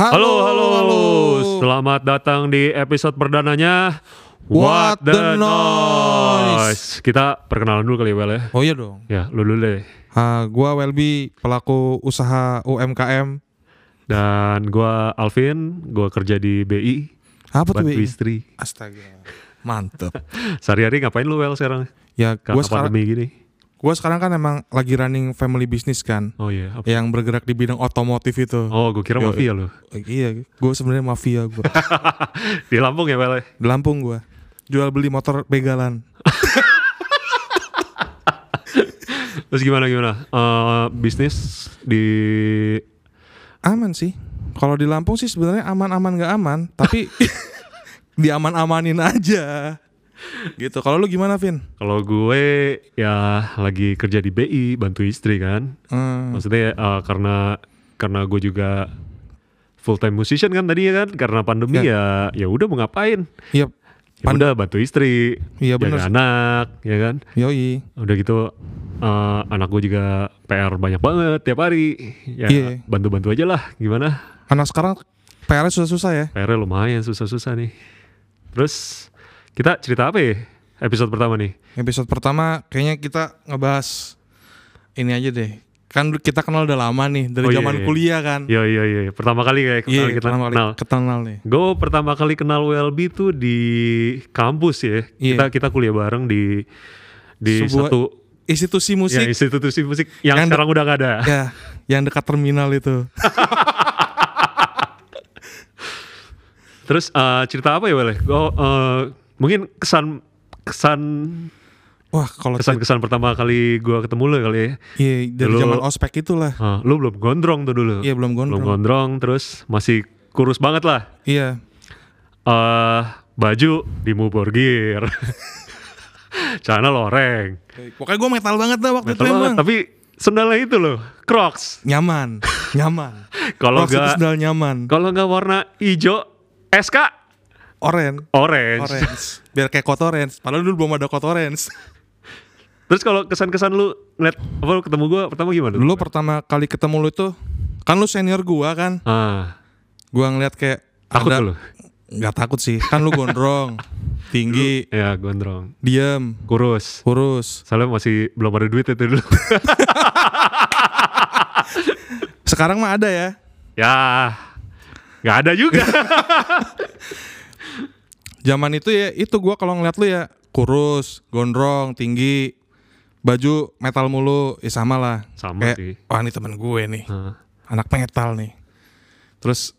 Halo, halo, halo. Selamat datang di episode perdananya What the Noise. Kita perkenalan dulu kali ya, Wel ya. Oh iya dong. Ya, lu dulu deh. Ah, gua Welby pelaku usaha UMKM. Dan gua Alvin, gua kerja di BI, Apa tuh BI? istri. Astaga. Mantep. Sehari-hari ngapain lu Wel sekarang? Ya, Karena gua sekarang pandemi gini. Gua sekarang kan emang lagi running family business kan. Oh iya, apa? Yang bergerak di bidang otomotif itu. Oh, gua kira Yo, mafia lu. Oh, iya, gua sebenarnya mafia gua. Di Lampung ya, ya? di Lampung gua. Jual beli motor begalan. Terus gimana gimana? Eh, bisnis di Aman sih. Kalau di Lampung sih sebenarnya aman-aman nggak aman, tapi diaman-amanin aja. Gitu. Kalau lu gimana, Vin? kalau gue ya lagi kerja di BI, bantu istri kan. Hmm, Maksudnya eh, karena karena gue juga full time musician kan tadi ya kan karena pandemi ya ya udah mau ngapain? Iya, Ya udah bantu istri, Iya, bener. jaga anak, ya kan. yoi. Udah gitu eh, anak gue juga PR banyak banget tiap hari. Ya Iya. bantu-bantu aja lah gimana? Anak sekarang PR-nya susah-susah ya. PR lumayan susah-susah nih. Terus kita cerita apa ya episode pertama nih? Episode pertama kayaknya kita ngebahas ini aja deh. Kan kita kenal udah lama nih dari Oh, iya, zaman iya. kuliah kan. Iya iya iya, pertama kali kayak Iya, kenal kita pertama kali kenal. kenal nih. Gue pertama kali kenal WLB tuh di kampus ya. Iya. Kita kita kuliah bareng di di Sebuah satu Institusi ya, musik institusi musik yang, Yang sekarang udah gak ada. ya, yang dekat terminal itu. Terus eh, cerita apa ya Wel? Gue mungkin kesan kesan Wah, kalau kesan kesan pertama kali gue ketemu lo kali ya. iya dari Dulu- zaman ospek itulah. Ah, lu belum gondrong tuh dulu. Iya, belum Belum gondrong. gondrong terus masih kurus banget lah. Iya. eh baju di Muborgir. Celana loreng. Pokoknya gue metal banget dah waktu Metal itu banget, emang. tapi sendalnya itu loh, Crocs. Nyaman, nyaman. Kalau nggak sendal nyaman. kalau nggak warna hijau, SK Oren. orange. Orange. Biar kayak kotorens. Padahal dulu belum ada kotorens. Terus kalau kesan-kesan lu ngeliat apa lu ketemu gua pertama gimana? Dulu pertama kali ketemu lu itu kan lu senior gua kan. ah, Gua ngeliat kayak takut ada lu? nggak takut sih. Kan lu gondrong, tinggi, Ya gondrong, diem, kurus. kurus. Soalnya masih belum ada duit itu dulu. Sekarang mah ada ya. ya, nggak ada juga. Zaman itu ya itu gua kalau ngeliat lu ya kurus, gondrong, tinggi, baju metal mulu, ya sama lah. Sama Kayak, sih. Wah ini temen gue nih, Ah, anak metal nih. Terus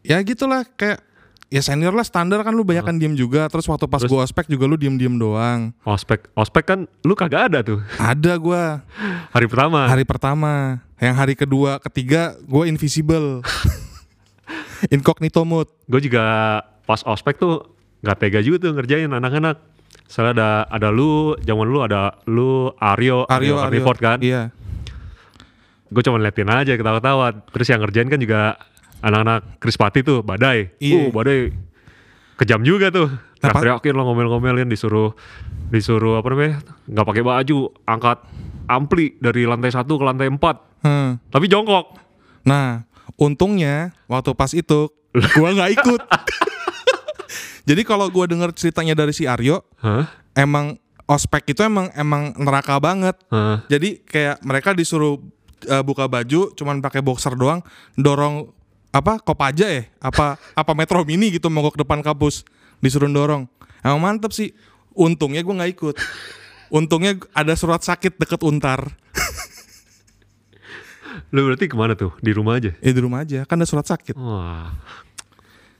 ya gitulah kayak ya senior lah standar kan lu banyak kan diem juga. Terus waktu pas Terus- gua ospek juga lu diem-diem doang. ospek, ospek kan lu kagak ada tuh Ada gua hari pertama. hari pertama, yang hari kedua, ketiga gue invisible. Incognito mode. gue juga pas ospek tuh nggak tega juga tuh ngerjain anak-anak. Soalnya ada ada lu, zaman lu ada lu Aryo, Aryo, Aryo. Carnivore kan. Iya. Gue cuma liatin aja ketawa-tawa. Terus yang ngerjain kan juga anak-anak Krispati tuh, Badai. Uh, Iya. Badai kejam juga tuh. Apa? Teriakin lo ngomel-ngomelin disuruh disuruh apa namanya? nggak pakai baju, angkat ampli dari lantai satu ke lantai empat. Hmm. Tapi jongkok. Nah, untungnya waktu pas itu gua nggak ikut. Jadi kalau gua denger ceritanya dari si Aryo, Hah? emang ospek itu emang emang neraka banget. Hah? Jadi kayak mereka disuruh uh, buka baju, cuman pakai boxer doang, dorong apa kopaja ya, apa apa metro mini gitu mogok depan kampus, disuruh dorong. Emang mantep sih. Untungnya gua nggak ikut. Untungnya ada surat sakit deket untar. Lu berarti ke mana tuh? Di rumah aja? Eh di rumah aja, kan ada surat sakit. Wah.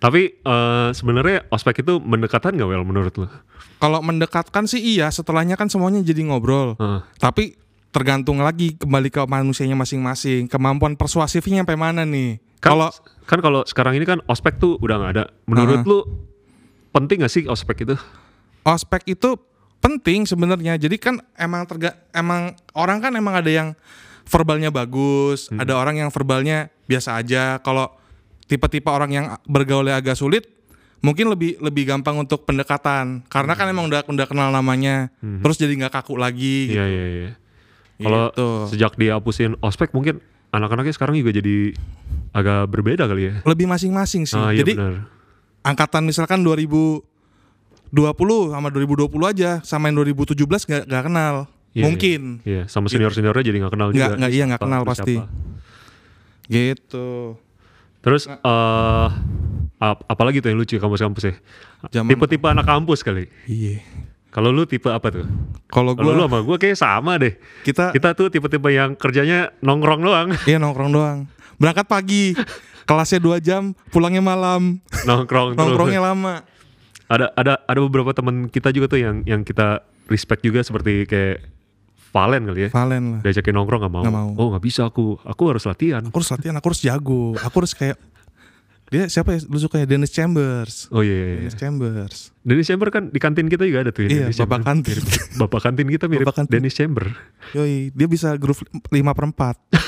Tapi eh, sebenarnya ospek itu mendekatan gak Wel menurut lu? Kalau mendekatkan sih iya, setelahnya kan semuanya jadi ngobrol. Heeh. Tapi tergantung lagi kembali ke manusianya masing-masing. Kemampuan persuasifnya sampai mana nih? Kan, Kalau kan kalau sekarang ini kan ospek tuh udah nggak ada. Menurut Heeh. lu penting gak sih ospek itu? ospek itu penting sebenarnya. Jadi kan emang terga emang orang kan emang ada yang verbalnya bagus, Hmm. ada orang yang verbalnya biasa aja. Kalau tipe-tipe orang yang bergaulnya agak sulit, mungkin lebih lebih gampang untuk pendekatan. Karena kan emang udah udah kenal namanya. Terus jadi nggak kaku lagi. Hmm. Iya iya iya. Kalau Gitu. sejak dihapusin ospek mungkin anak-anaknya sekarang juga jadi agak berbeda kali ya. lebih masing-masing sih. Ah, iya Jadi benar. angkatan misalkan 2020 sama 2020 aja sama yang 2017 nggak nggak kenal. Iya, Mungkin Iya, sama senior-seniornya jadi nggak kenal juga. nggak- iya, nggak Siapa- kenal siapa. pasti. gitu. Terus eh ap- apalagi tuh yang lucu kampus-kampus ya? Tipe-tipe anak kampus kali. Iya. Kalau lu tipe apa tuh? Kalau Kalau lu gua sama gue kayak sama deh. kita Kita tuh tipe-tipe yang kerjanya nongkrong doang. iya nongkrong doang. Berangkat pagi, kelasnya dua jam, pulangnya malam, nongkrong terus. nongkrongnya lama. Ada ada ada beberapa teman kita juga tuh yang yang kita respect juga seperti kayak Valen kali ya. Valen lah. Diajakin nongkrong gak mau. Nggak mau. Oh nggak bisa aku. Aku harus latihan. Aku harus latihan, aku harus jago, aku harus kayak dia siapa ya? Lu suka ya Dennis Chambers. Oh iya, iya, iya. Dennis Chambers. Dennis Chamber kan di kantin kita juga ada tuh. ya, Iya, Dennis bapak Chamber. kantin. Bapak kantin kita mirip Bapak kantin. Dennis Chamber. Yoi, dia bisa groove 5 per 4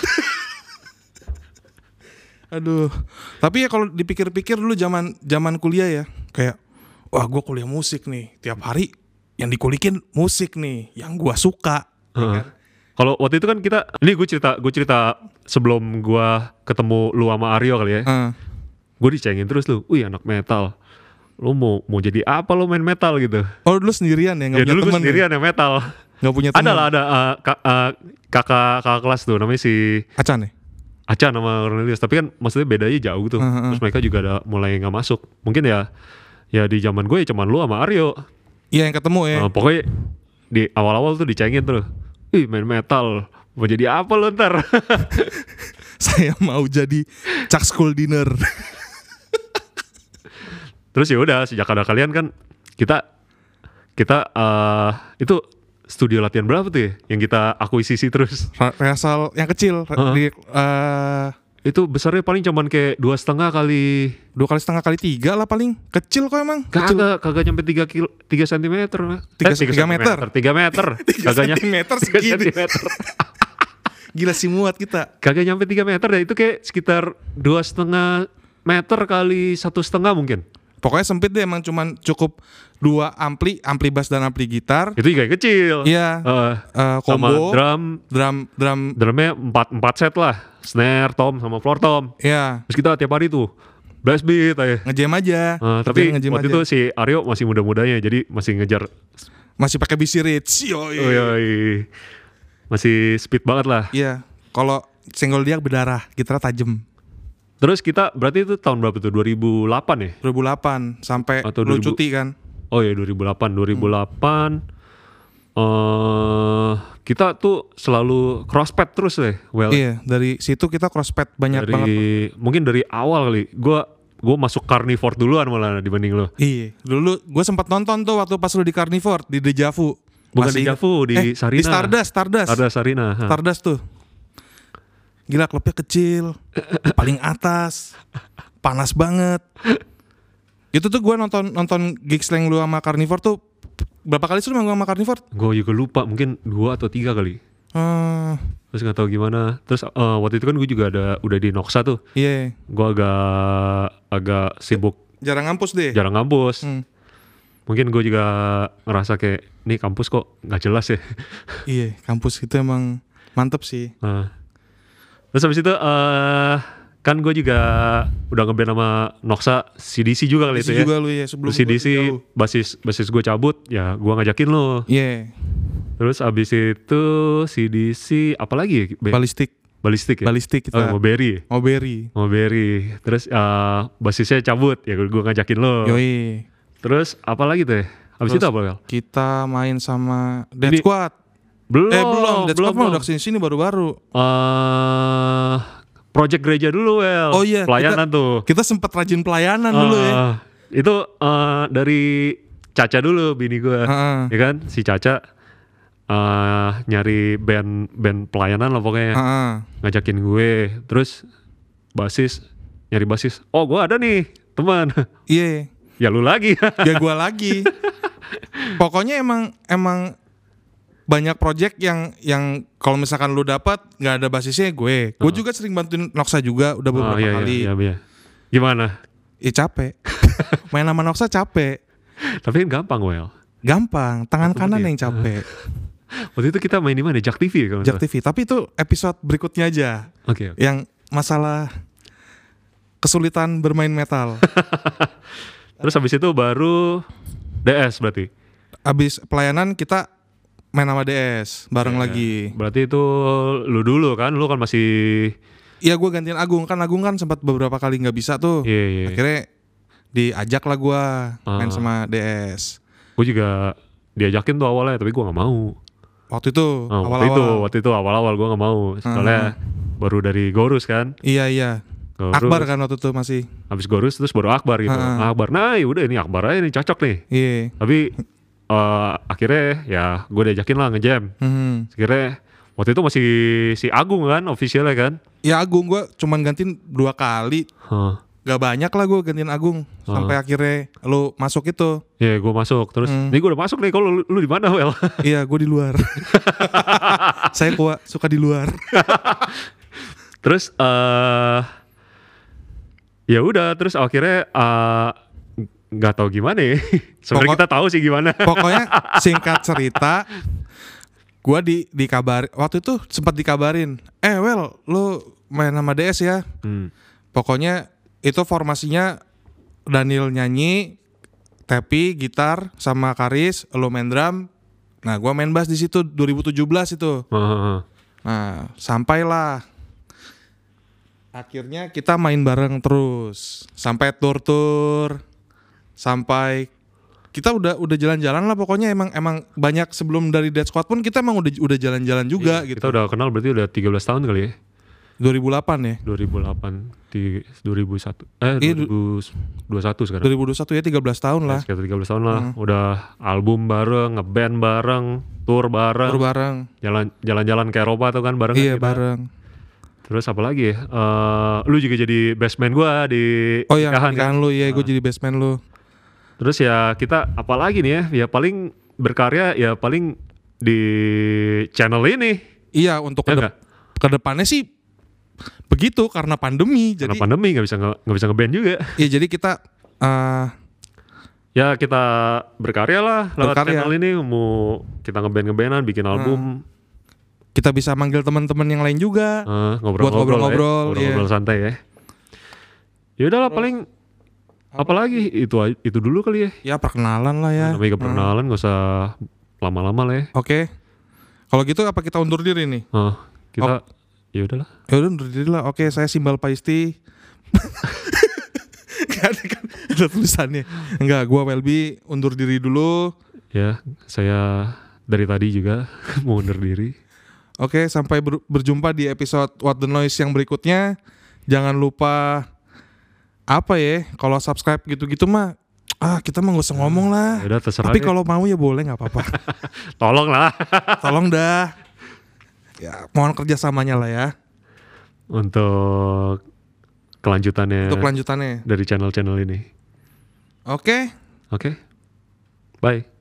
Aduh. Tapi ya kalau dipikir-pikir dulu zaman zaman kuliah ya, kayak wah gua kuliah musik nih, tiap hari yang dikulikin musik nih, yang gua suka. Ya Heeh. kan? Kalau waktu itu kan kita, ini gue cerita, gue cerita sebelum gue ketemu lu sama Aryo kali ya. Heeh. Gue dicengin terus lu, wih anak metal. Lu mau mau jadi apa lu main metal gitu? Oh dulu sendirian ya, nggak Ya punya dulu gue teman. sendirian yang metal. Nggak punya teman. Ada lah ada uh, ka- uh, kakak kakak kelas tuh namanya si Acan ya? Aca nama Cornelius. Tapi kan maksudnya bedanya jauh tuh. Heeh. Terus mereka juga ada mulai nggak masuk. Mungkin ya ya di zaman gue ya cuman lu sama Aryo. Iya yang ketemu ya. Uh, pokoknya di awal-awal tuh dicengin tuh. Ih main metal. Mau jadi apa lu ntar? Saya mau jadi Chuck School Dinner. Terus ya udah sejak ada kalian kan kita kita eh itu studio latihan berapa tuh ya yang kita akuisisi terus Ra- Rehearsal yang kecil re- Heeh. di, eh, itu besarnya paling cuman kayak dua setengah kali. Dua kali setengah kali tiga lah paling. Kecil kok emang. Kecil. kagak kagak nyampe tiga kilo tiga sentimeter. Tiga- Eh, tiga tiga meter. tiga meter. Tiga kagak nyampe sentimeter segini. sentimeter. Gila sih muat kita. Kagak nyampe tiga meter ya itu kayak sekitar dua setengah meter kali satu setengah mungkin pokoknya sempit deh emang cuman cukup dua ampli ampli bass dan ampli gitar. Itu juga kecil. Iya. Eh, eh, sama combo. drum. Drum drum. Drumnya empat empat set lah. Snare tom sama floor tom. Ya Terus kita tiap hari tuh blast beat aja. ngejam aja. Eh, tapi ngejam waktu aja. itu si Aryo masih muda-mudanya jadi masih ngejar. Masih pakai BC Rich. Yoi. oh, yoi. masih speed banget lah. iya. Kalau senggol dia berdarah gitar tajem Terus kita berarti itu tahun berapa tuh? 2008 ya? 2008 sampai Atau lu 2000. cuti kan Oh ya 2008. 2008 eh kita tuh selalu crosspad terus deh. Well, iya dari situ kita crosspad banyak dari banget mungkin dari awal kali. Gua gua masuk carnivore duluan malah dibanding lo. Iya, dulu gue sempat nonton tuh waktu pas lu di Carnivore di Dejavu. Bukan Masih di? Javu, di eh, Sarina. Di Stardust, Stardust. Ada Sarina. ha. Stardust tuh. Gila klubnya kecil, paling atas, panas banget. Itu tuh gue nonton nonton gigs yang lu sama Carnivore tuh berapa kali sih lu manggung sama Carnivore? Gue juga lupa, mungkin dua atau tiga kali. Eh, Terus nggak tahu gimana. Terus eh, waktu itu kan gue juga ada udah di Noxa tuh. iya, Gue agak agak sibuk, jarang ngampus deh. jarang ngampus. Hmm. Mungkin gue juga ngerasa kayak, nih kampus kok nggak jelas ya. Iya, kampus itu emang mantep sih. Nah. Terus habis itu eh kan gue juga udah ngeband sama Noxa CDC juga kali Di itu ya. juga lu ya sebelum gua CDC jauh. basis basis gue cabut, ya gue ngajakin lo. Iya, Terus abis itu CDC apalagi ya? Balistik, Balistik ya? balistik Oh, kita. mau Berry. Mau Berry. Terus eh basisnya cabut, ya gue ngajakin lo. Yoi. Terus apa lagi tuh ya? Habis Terus itu apa? Kita main sama Dead Ini- Squad. Belum. eh belum, Squad mah belum. udah sini baru-baru. Eh, Project Gereja dulu Wel. Oh iya, Pelayanan tuh. Kita sempat rajin pelayanan dulu ya. Eh, Itu eh, dari Caca dulu bini gue. Heeh. Ya kan? Si Caca eh nyari band band pelayanan lah pokoknya. Heeh. Ngajakin gue. Terus basis nyari basis. Oh, gue ada nih, teman. Iya, ya lu lagi. ya gua lagi. Pokoknya emang emang banyak project yang yang kalau misalkan lu dapat nggak ada basisnya gue. Gue juga sering bantuin Noxa juga udah beberapa oh, iya, kali. Iya, iya, iya. Gimana? Ya capek. Main sama Noxa capek. Tapi kan gampang, Well. Gampang, tangan kanan ngerti. yang capek. Waktu itu kita main di mana? Jak TV ya kalau Jak TV. Tapi itu episode berikutnya aja. Oke, oke. Yang masalah kesulitan bermain metal. Terus habis itu baru DS berarti. Abis pelayanan kita main sama DS bareng lagi. Berarti itu lu dulu kan, lu kan masih Iya gue gantiin Agung kan Agung kan sempat beberapa kali nggak bisa tuh. iya iya. Akhirnya diajak lah gue main Ah. sama DS. Gue juga diajakin tuh awalnya tapi gue nggak mau. Waktu itu Oh, waktu awal-awal. itu waktu itu awal-awal gue nggak mau. Soalnya baru dari Gorus kan. Iya iya. Gorus, Akbar kan waktu itu masih. Habis Gorus terus baru Akbar gitu. Ah. Akbar. Nah, ya udah ini Akbar aja nih cocok nih. Iya. Tapi eh, akhirnya ya gue diajakin lah ngejam. Hmm. Akhirnya waktu itu masih si Agung kan officialnya kan. Ya Agung gue cuman gantiin dua kali. Hah. Gak banyak lah gue gantiin Agung sampai akhirnya lu masuk itu. Ya gue masuk terus. Hmm. Nih gue udah masuk nih. Kalau lu, lu di mana Wel? iya gue di luar. Saya kuat suka di luar. terus eh ya udah terus akhirnya eh, nggak tahu gimana ya. Sebenarnya kita tahu sih gimana. Pokoknya singkat cerita, gue di dikabar waktu itu sempat dikabarin, eh well lu main sama DS ya. Hmm. Pokoknya itu formasinya Daniel nyanyi, Tepi gitar sama Karis, lo main drum. Nah, gua main bass di situ 2017 itu. Heeh. Nah, sampailah akhirnya kita main bareng terus sampai tur-tur sampai kita udah udah jalan-jalan lah pokoknya emang emang banyak sebelum dari Dead Squad pun kita emang udah udah jalan-jalan juga Iya, gitu. Kita udah kenal berarti udah 13 tahun kali ya. 2008 ya. 2008 di 2001 eh Iya, 2021 sekarang. 2021 ya 13 tahun lah. Sekitar 13 tahun lah. Udah album bareng, ngeband bareng, tour bareng, Tur bareng. jalan jalan-jalan ke Eropa tuh kan bareng. Iya, kita. bareng. Terus apa lagi ya? Eh, lu juga jadi best man gua di Oh ya, nikahan kan? lu ya, gue jadi best man lu. Terus ya kita apa lagi nih ya? Ya paling berkarya ya paling di channel ini. Iya, untuk Ya ke, nggak? ke depannya sih begitu karena pandemi. Karena Jadi pandemi nggak bisa nggak bisa ngeband juga. ya jadi kita eh Ya kita berkarya lah lewat Berkarya. channel ini mau kita ngeband ngebandan bikin album kita bisa manggil teman-teman yang lain juga. eh, ngobrol-ngobrol Buat ngobrol-ngobrol, ya. iya. ngobrol-ngobrol santai ya. Ya udahlah paling apalagi itu itu dulu kali ya. Ya perkenalan lah ya. Namanya perkenalan nggak usah lama-lama lah ya. Oke. Kalau gitu apa kita undur diri nih? Eh, kita ya udahlah. Ya udah undur diri lah. Oke, saya Simbal Paisti. Gak ada kan ada tulisannya. Enggak, gua Welby undur diri dulu. Ya, saya dari tadi juga mau undur diri. Oke, sampai ber- berjumpa di episode What the Noise yang berikutnya. Jangan lupa apa ya? Kalau subscribe gitu-gitu mah ah kita mah gak usah ngomong lah. Ya udah terserah Tapi kalau mau ya boleh nggak apa-apa. Tolong lah Tolong dah. Ya, mohon kerjasamanya lah ya. untuk kelanjutannya Untuk kelanjutannya. dari channel-channel ini. Oke. Oke. Bye.